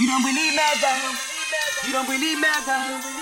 You don't believe me, though. You don't believe me, though.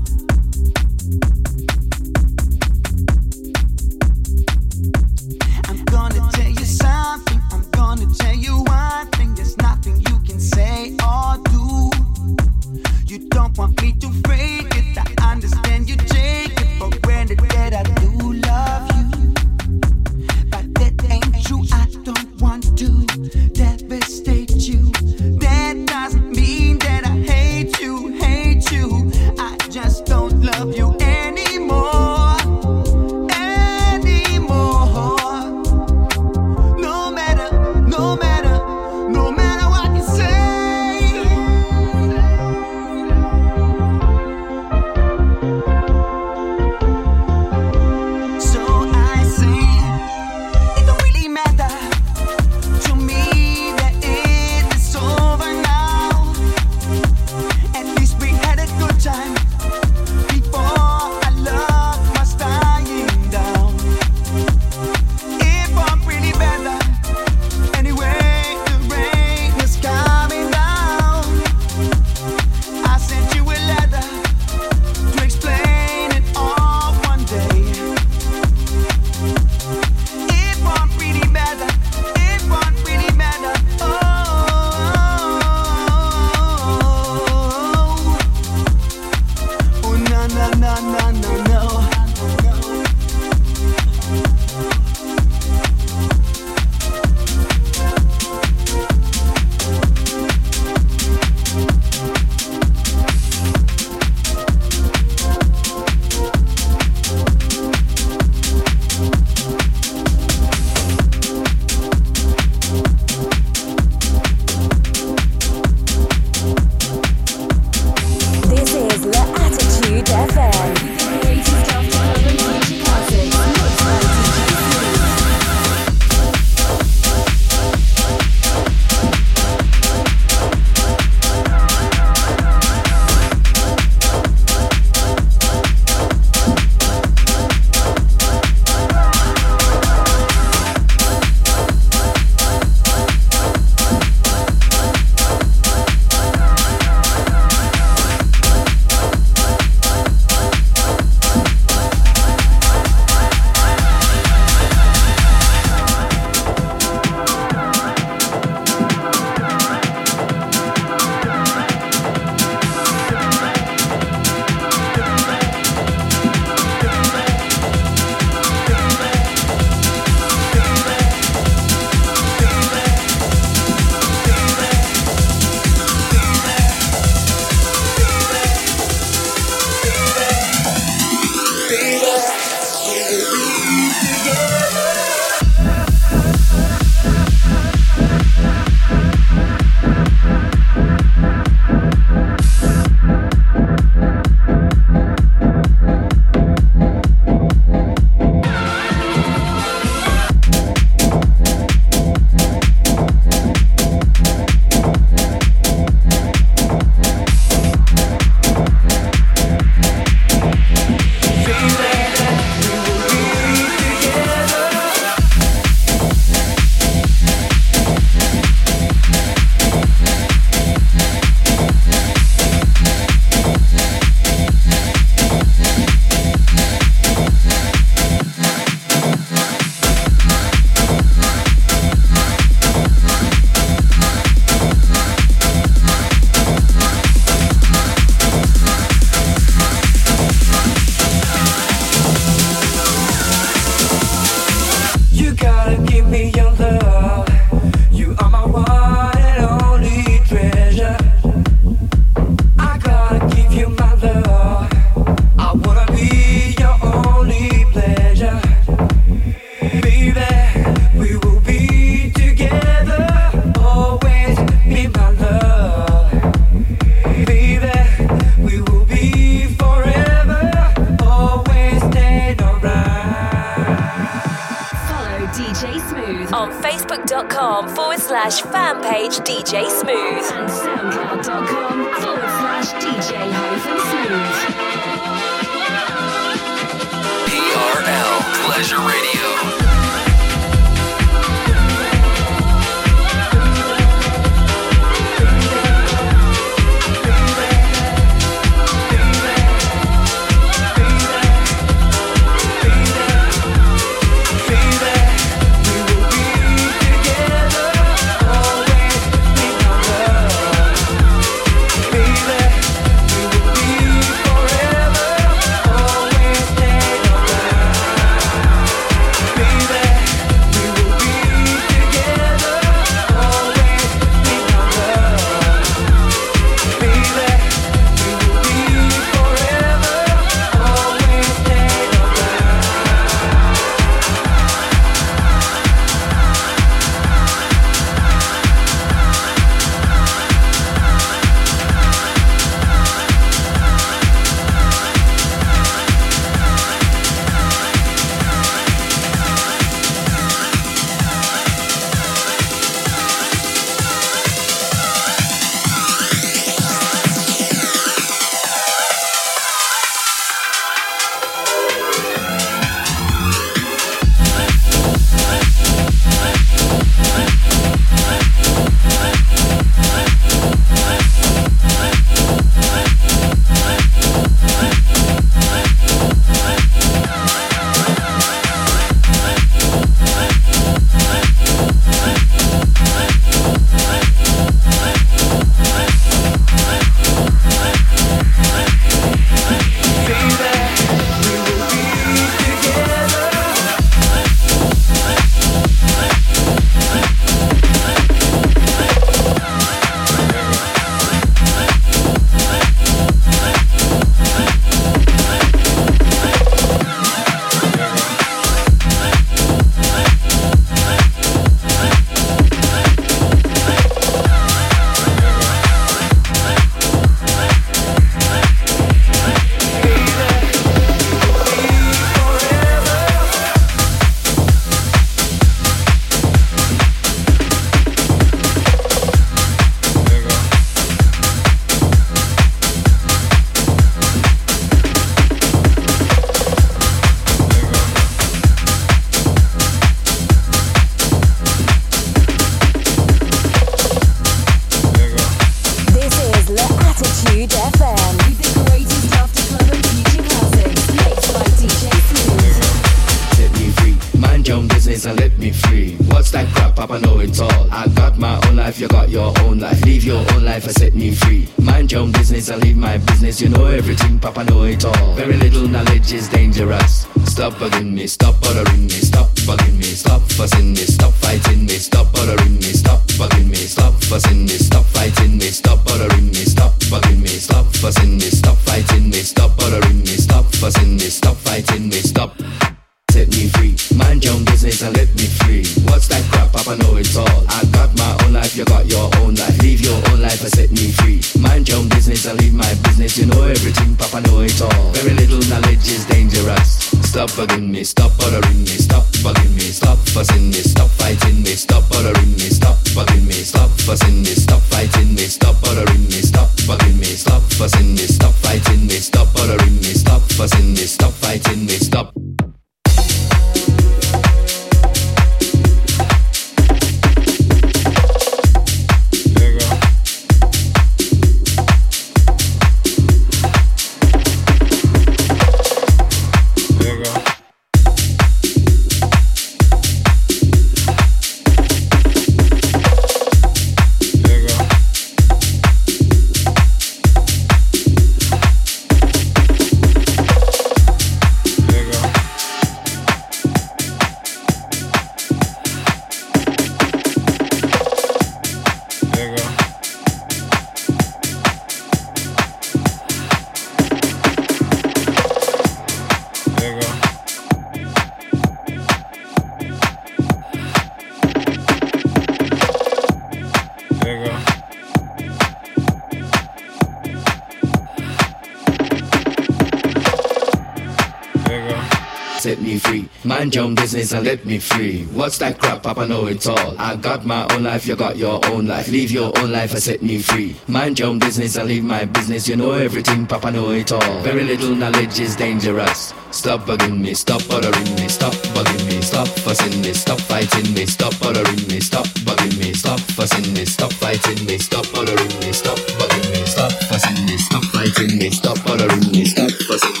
is and let me free. What's that crap Papa know it all. I got my own life, you got your own life. Leave your own life and set me free. Mind your own business and leave my business. You know everything, Papa know it all. Very little knowledge is dangerous. Stop bugging me, stop bothering me, stop bugging me, stop fussing me, stop fighting me, stop bothering me, stop bugging me, stop fussing me, stop fighting me, stop bothering me, stop bugging me, stop fussing me, stop fighting me, stop bothering me, stop fussing me.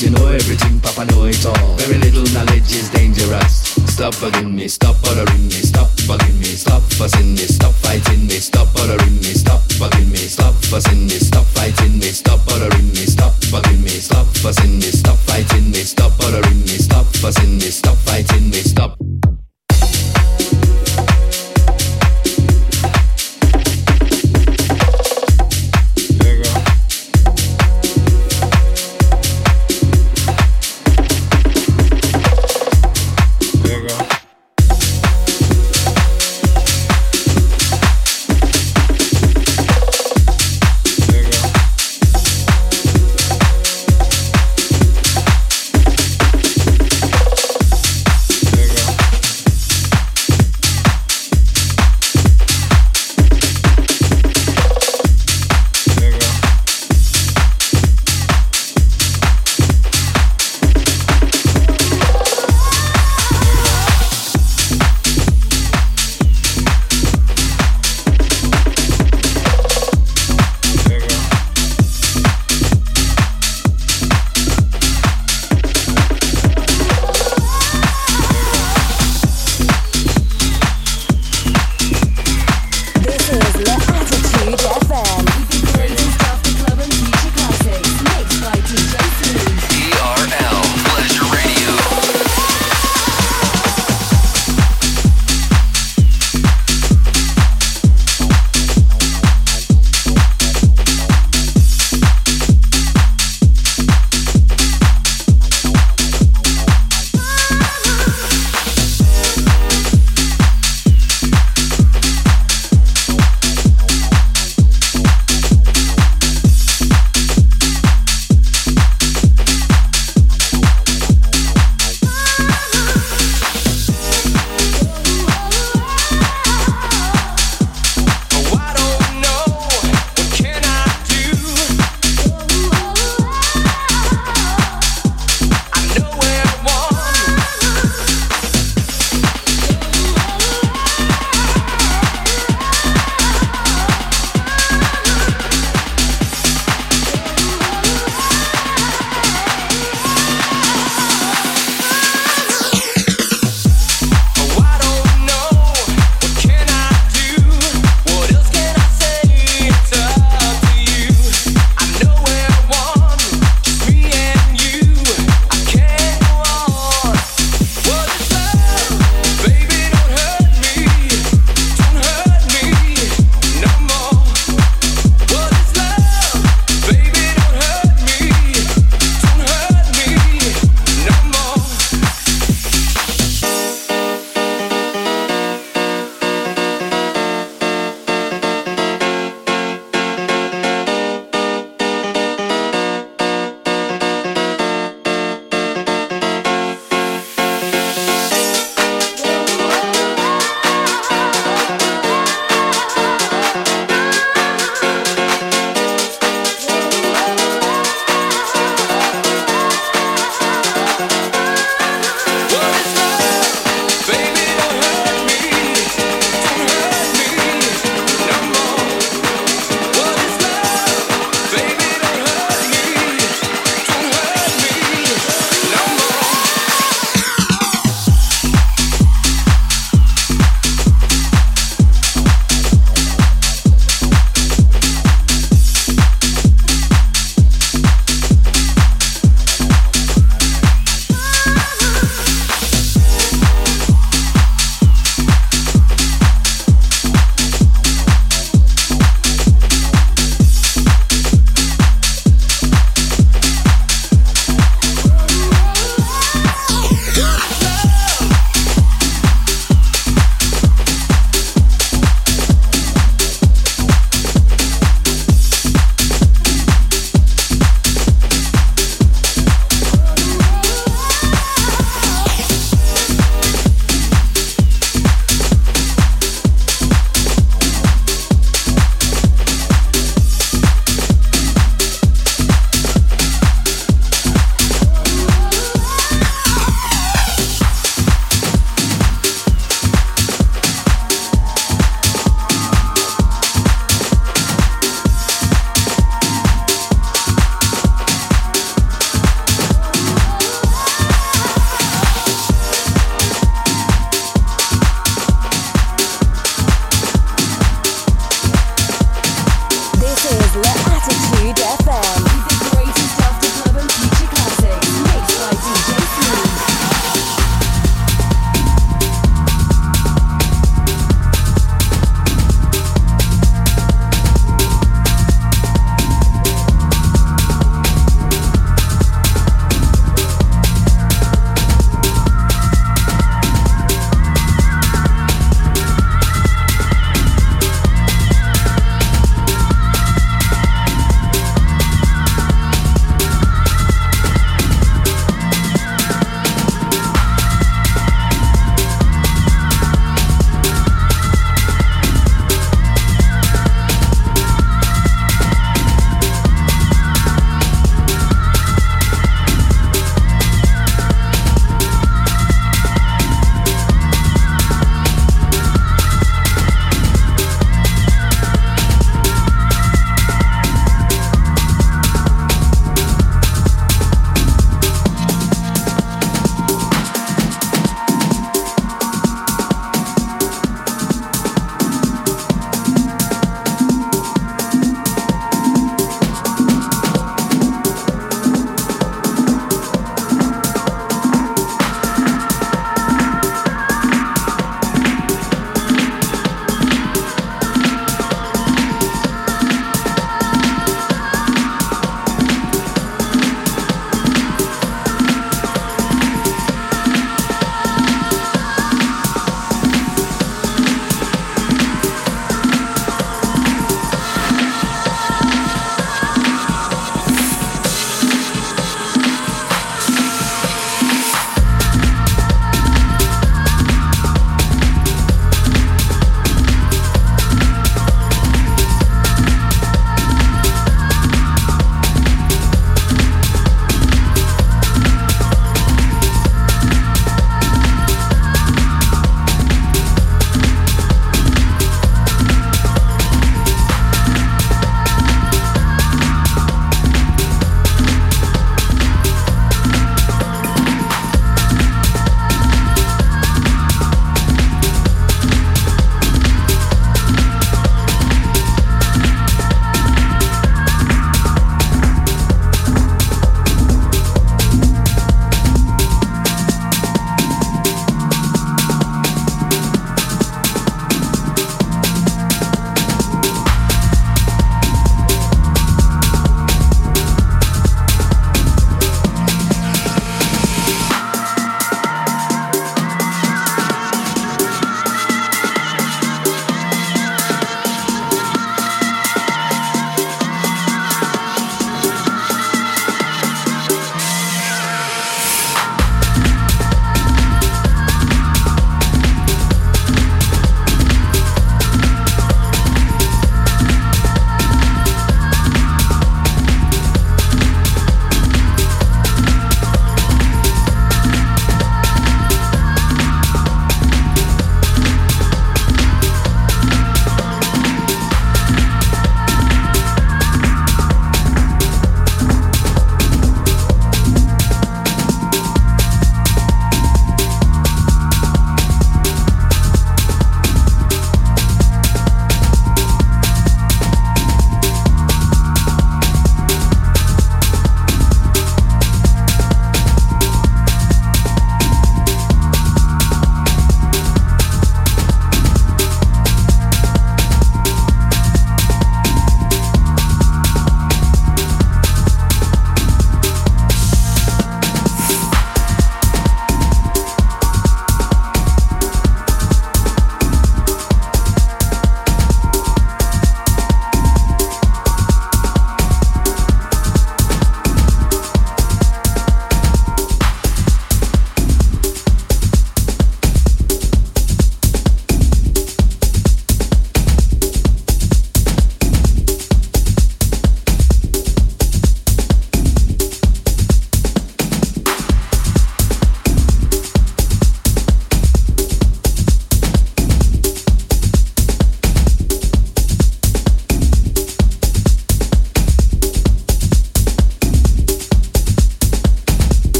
You know everything, Papa know it all. Very little knowledge is dangerous. Stop bugging me, stop bothering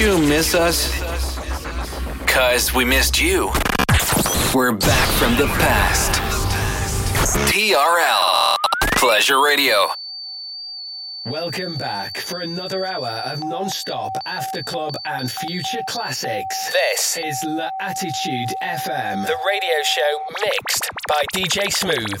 you miss us? Cause we missed you. We're back from the past. TRL Pleasure Radio. Welcome back for another hour of non-stop after club and future classics. This is La Attitude FM, the radio show mixed by DJ Smooth.